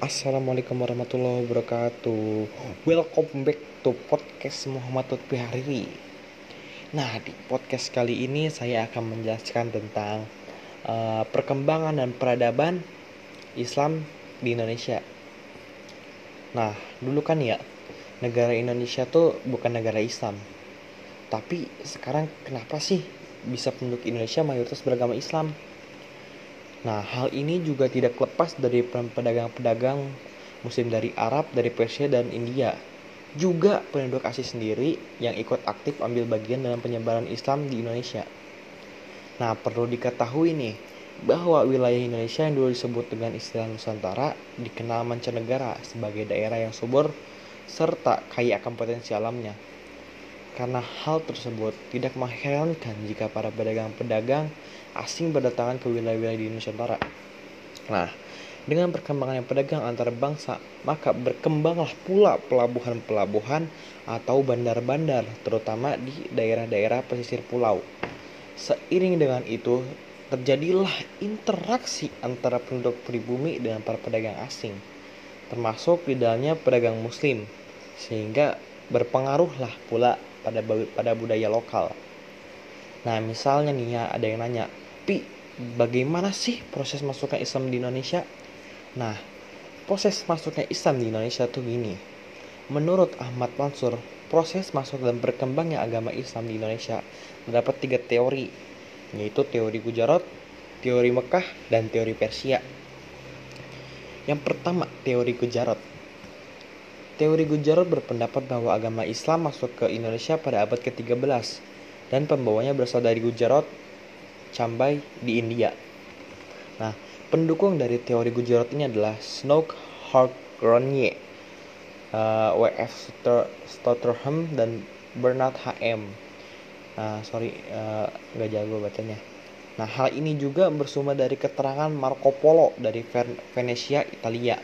Assalamualaikum warahmatullahi wabarakatuh. Welcome back to podcast Muhammad Lutfi Hariri. Nah di podcast kali ini saya akan menjelaskan tentang uh, Perkembangan dan peradaban Islam di Indonesia. Nah dulu kan ya Negara Indonesia tuh bukan negara Islam. Tapi sekarang kenapa sih bisa penduduk Indonesia mayoritas beragama Islam? Nah, hal ini juga tidak lepas dari peran pedagang-pedagang muslim dari Arab, dari Persia, dan India. Juga penduduk asli sendiri yang ikut aktif ambil bagian dalam penyebaran Islam di Indonesia. Nah, perlu diketahui nih, bahwa wilayah Indonesia yang dulu disebut dengan istilah Nusantara dikenal mancanegara sebagai daerah yang subur serta kaya akan potensi alamnya. Karena hal tersebut tidak mengherankan jika para pedagang-pedagang asing berdatangan ke wilayah-wilayah di Nusantara. Nah, dengan perkembangan yang pedagang antar bangsa, maka berkembanglah pula pelabuhan-pelabuhan atau bandar-bandar, terutama di daerah-daerah pesisir pulau. Seiring dengan itu, terjadilah interaksi antara penduduk pribumi dengan para pedagang asing, termasuk di dalamnya pedagang muslim, sehingga berpengaruhlah pula pada pada budaya lokal. Nah, misalnya nih ya, ada yang nanya, "Pi, bagaimana sih proses masuknya Islam di Indonesia?" Nah, proses masuknya Islam di Indonesia tuh gini. Menurut Ahmad Mansur, proses masuk dan berkembangnya agama Islam di Indonesia terdapat tiga teori, yaitu teori Gujarat, teori Mekah, dan teori Persia. Yang pertama, teori Gujarat. Teori Gujarat berpendapat bahwa agama Islam masuk ke Indonesia pada abad ke-13 dan pembawanya berasal dari Gujarat, Cambai di India. Nah, pendukung dari teori Gujarat ini adalah Snoke Harkronye, uh, W.F. Stotterham dan Bernard H.M. Nah, sorry, uh, nggak jago bacanya. Nah, hal ini juga bersumber dari keterangan Marco Polo dari Venesia, Italia,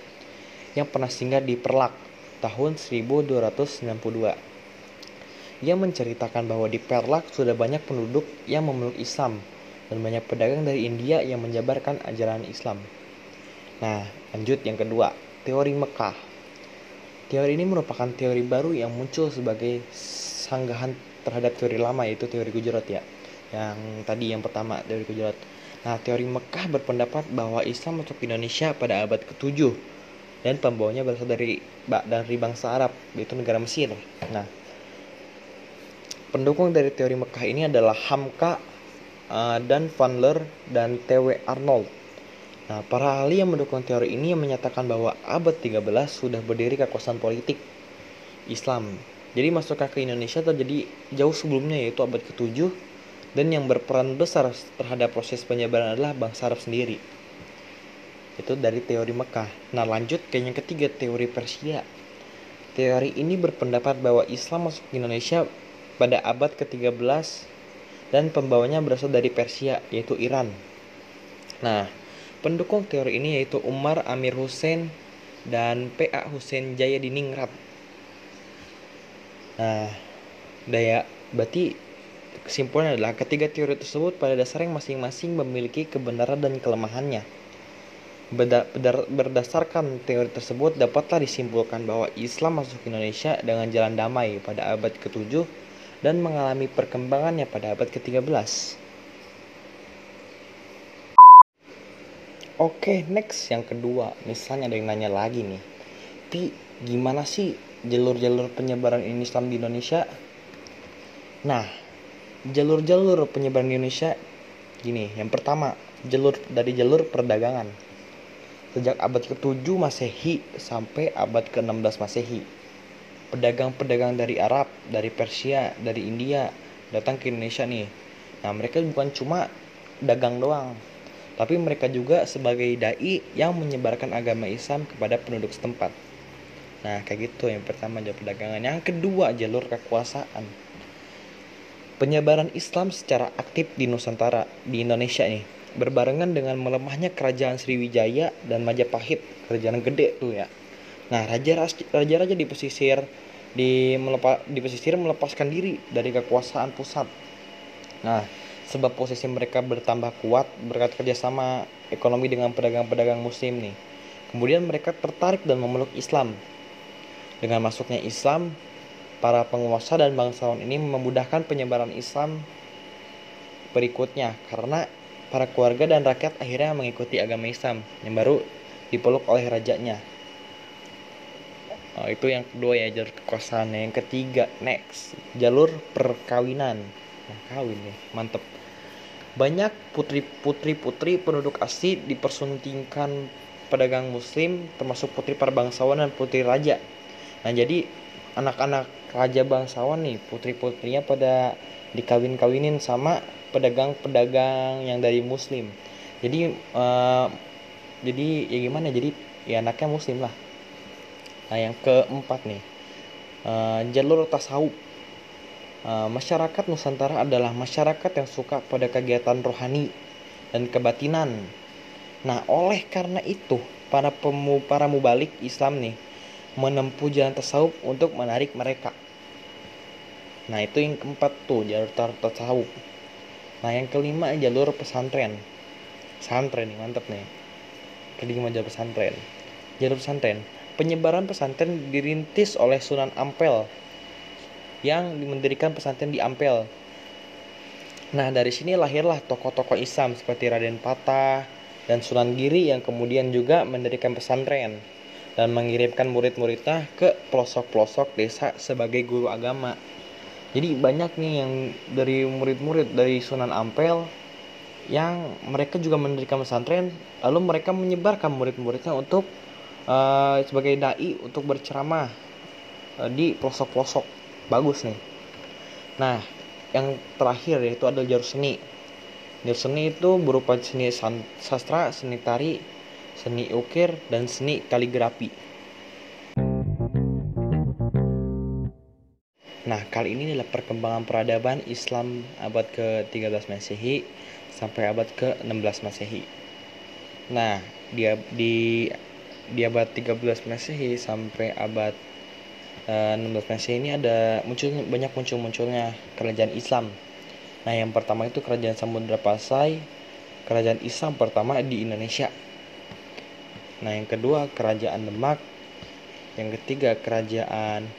yang pernah singgah di Perlak tahun 1292. Ia menceritakan bahwa di Perlak sudah banyak penduduk yang memeluk Islam dan banyak pedagang dari India yang menjabarkan ajaran Islam. Nah, lanjut yang kedua, teori Mekah. Teori ini merupakan teori baru yang muncul sebagai sanggahan terhadap teori lama yaitu teori Gujarat ya. Yang tadi yang pertama teori Gujarat. Nah, teori Mekah berpendapat bahwa Islam masuk Indonesia pada abad ke-7 dan pembawanya berasal dari dari bangsa Arab yaitu negara Mesir. Nah, Pendukung dari teori Mekah ini adalah Hamka uh, dan Van dan T.W. Arnold. Nah, para ahli yang mendukung teori ini menyatakan bahwa abad 13 sudah berdiri kekuasaan politik Islam. Jadi masuk ke Indonesia terjadi jauh sebelumnya yaitu abad ke-7 dan yang berperan besar terhadap proses penyebaran adalah bangsa Arab sendiri. Itu dari teori Mekah. Nah, lanjut ke yang ketiga teori Persia. Teori ini berpendapat bahwa Islam masuk ke Indonesia pada abad ke-13 dan pembawanya berasal dari Persia yaitu Iran. Nah, pendukung teori ini yaitu Umar Amir Hussein dan PA Hussein Jaya Diningrat. Nah, daya berarti kesimpulan adalah ketiga teori tersebut pada dasarnya masing-masing memiliki kebenaran dan kelemahannya. Berdasarkan teori tersebut dapatlah disimpulkan bahwa Islam masuk Indonesia dengan jalan damai pada abad ke-7 dan mengalami perkembangannya pada abad ke-13. Oke, next yang kedua. Misalnya ada yang nanya lagi nih. Pi, gimana sih jalur-jalur penyebaran Islam di Indonesia? Nah, jalur-jalur penyebaran di Indonesia gini. Yang pertama, jalur dari jalur perdagangan. Sejak abad ke-7 Masehi sampai abad ke-16 Masehi pedagang-pedagang dari Arab, dari Persia, dari India datang ke Indonesia nih. Nah, mereka bukan cuma dagang doang, tapi mereka juga sebagai dai yang menyebarkan agama Islam kepada penduduk setempat. Nah, kayak gitu yang pertama jalur perdagangan. Yang kedua, jalur kekuasaan. Penyebaran Islam secara aktif di Nusantara, di Indonesia nih, berbarengan dengan melemahnya kerajaan Sriwijaya dan Majapahit, kerajaan gede tuh ya Nah, raja-raja di pesisir di melepas di pesisir melepaskan diri dari kekuasaan pusat. Nah, sebab posisi mereka bertambah kuat berkat kerjasama ekonomi dengan pedagang-pedagang muslim nih. Kemudian mereka tertarik dan memeluk Islam. Dengan masuknya Islam, para penguasa dan bangsawan ini memudahkan penyebaran Islam berikutnya karena para keluarga dan rakyat akhirnya mengikuti agama Islam yang baru dipeluk oleh rajanya. Oh, itu yang kedua ya jalur kekuasaan. Yang ketiga next jalur perkawinan. Nah, kawin nih, mantep. Banyak putri-putri putri penduduk asli dipersuntingkan pedagang muslim termasuk putri para bangsawan dan putri raja. Nah jadi anak-anak raja bangsawan nih putri-putrinya pada dikawin-kawinin sama pedagang-pedagang yang dari muslim. Jadi uh, jadi ya gimana? Jadi ya anaknya muslim lah. Nah yang keempat nih uh, jalur tasawuf. Uh, masyarakat nusantara adalah masyarakat yang suka pada kegiatan rohani dan kebatinan. Nah oleh karena itu para pemu para mubalik Islam nih menempuh jalan tasawuf untuk menarik mereka nah itu yang keempat tuh jalur tasawuf Nah yang kelima jalur pesantren. Pesantren nih mantep nih. Kelima jalur pesantren. Jalur pesantren. Penyebaran pesantren dirintis oleh Sunan Ampel yang mendirikan pesantren di Ampel. Nah dari sini lahirlah tokoh-tokoh Islam seperti Raden Patah dan Sunan Giri yang kemudian juga mendirikan pesantren dan mengirimkan murid-muridnya ke pelosok-pelosok desa sebagai guru agama jadi banyak nih yang dari murid-murid dari Sunan Ampel yang mereka juga mendirikan pesantren lalu mereka menyebarkan murid-muridnya untuk uh, sebagai dai untuk berceramah uh, di pelosok-pelosok. Bagus nih. Nah yang terakhir yaitu ada jalur seni. Jalur seni itu berupa seni sastra seni tari seni ukir dan seni kaligrafi Nah, kali ini adalah perkembangan peradaban Islam abad ke-13 Masehi sampai abad ke-16 Masehi. Nah, dia di di abad 13 Masehi sampai abad uh, eh, 16 Masehi ini ada muncul banyak muncul-munculnya kerajaan Islam. Nah, yang pertama itu kerajaan Samudra Pasai, kerajaan Islam pertama di Indonesia. Nah, yang kedua kerajaan Demak, yang ketiga kerajaan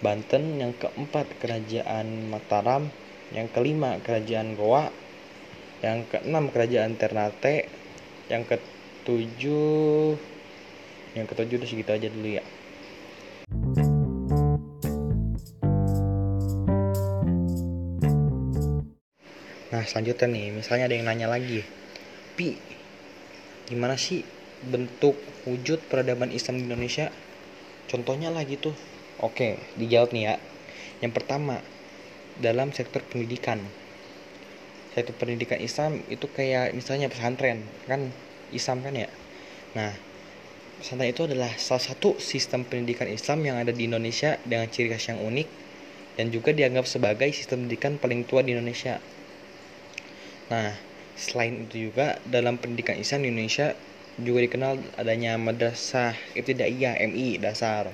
Banten, yang keempat kerajaan Mataram, yang kelima kerajaan Goa, yang keenam kerajaan Ternate, yang ketujuh yang ketujuh udah segitu aja dulu ya. Nah selanjutnya nih, misalnya ada yang nanya lagi, Pi, gimana sih bentuk wujud peradaban Islam di Indonesia? Contohnya lah gitu. Oke, dijawab nih ya. Yang pertama, dalam sektor pendidikan. Sektor pendidikan Islam itu kayak misalnya pesantren, kan Islam kan ya. Nah, pesantren itu adalah salah satu sistem pendidikan Islam yang ada di Indonesia dengan ciri khas yang unik dan juga dianggap sebagai sistem pendidikan paling tua di Indonesia. Nah, selain itu juga dalam pendidikan Islam di Indonesia juga dikenal adanya madrasah ibtidaiyah MI dasar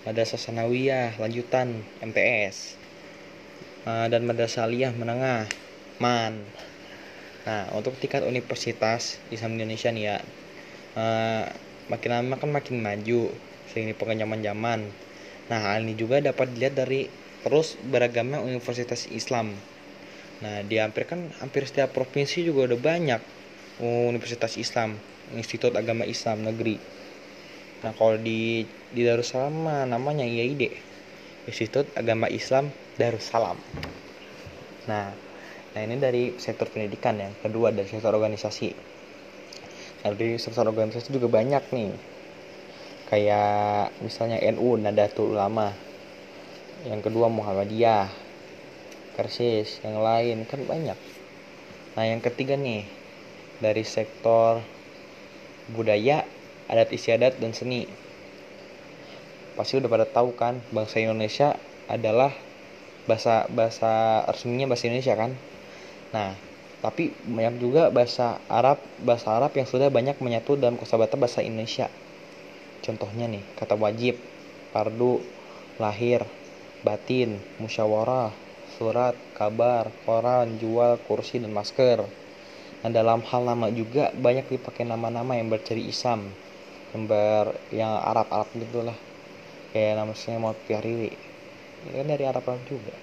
Madrasah Sanawiyah lanjutan MTS uh, dan Madrasah Aliyah menengah MAN. Nah untuk tingkat universitas Islam Indonesia nih ya uh, makin lama kan makin maju seiring pengenyaman zaman nah hal ini juga dapat dilihat dari terus beragamnya universitas Islam. Nah di hampir kan hampir setiap provinsi juga udah banyak universitas Islam Institut Agama Islam Negeri Nah kalau di di Darussalam namanya IAID Institut Agama Islam Darussalam. Nah, nah ini dari sektor pendidikan yang kedua dari sektor organisasi. Nah, dari sektor organisasi juga banyak nih. Kayak misalnya NU Nadatul Ulama. Yang kedua Muhammadiyah. Persis, yang lain kan banyak. Nah, yang ketiga nih dari sektor budaya adat istiadat dan seni. Pasti udah pada tahu kan bangsa Indonesia adalah bahasa bahasa resminya bahasa Indonesia kan? Nah tapi banyak juga bahasa Arab bahasa Arab yang sudah banyak menyatu dalam kosakata bahasa Indonesia. Contohnya nih kata wajib pardu lahir batin musyawarah surat kabar koran jual kursi dan masker. Nah dalam hal nama juga banyak dipakai nama-nama yang berciri Islam ber yang Arab Arab gitulah kayak namanya Muhammad Piariri ini kan dari Arab Arab juga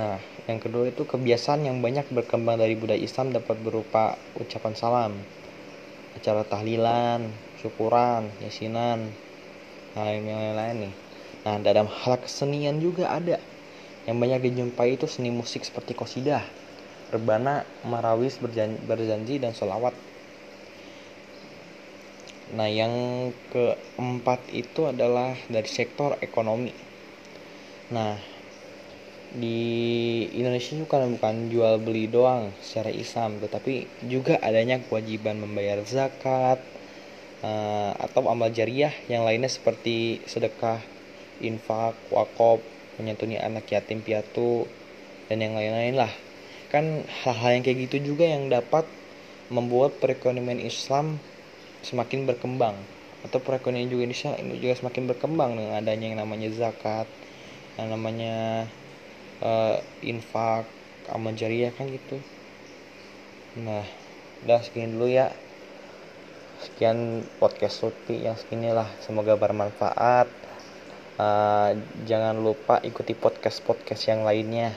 Nah, yang kedua itu kebiasaan yang banyak berkembang dari budaya Islam dapat berupa ucapan salam, acara tahlilan, syukuran, yasinan, nah yang lain-lain nih. Nah, dalam hal kesenian juga ada yang banyak dijumpai itu seni musik seperti kosidah, rebana, marawis, berjanji, berjanji dan sholawat. Nah, yang keempat itu adalah dari sektor ekonomi. Nah, di Indonesia juga bukan jual beli doang secara Islam tetapi juga adanya kewajiban membayar zakat uh, atau amal jariah yang lainnya seperti sedekah infak wakop menyantuni anak yatim piatu dan yang lain-lain lah kan hal-hal yang kayak gitu juga yang dapat membuat perekonomian Islam semakin berkembang. Atau perekonomian juga Indonesia ini juga semakin berkembang dengan adanya yang namanya zakat yang namanya uh, infak amal jariah kan gitu. Nah udah segini dulu ya. Sekian podcast Lutfi yang segini lah. Semoga bermanfaat. Uh, jangan lupa ikuti podcast podcast yang lainnya.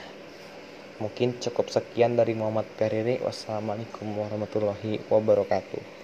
Mungkin cukup sekian dari Muhammad Periri. Wassalamualaikum warahmatullahi wabarakatuh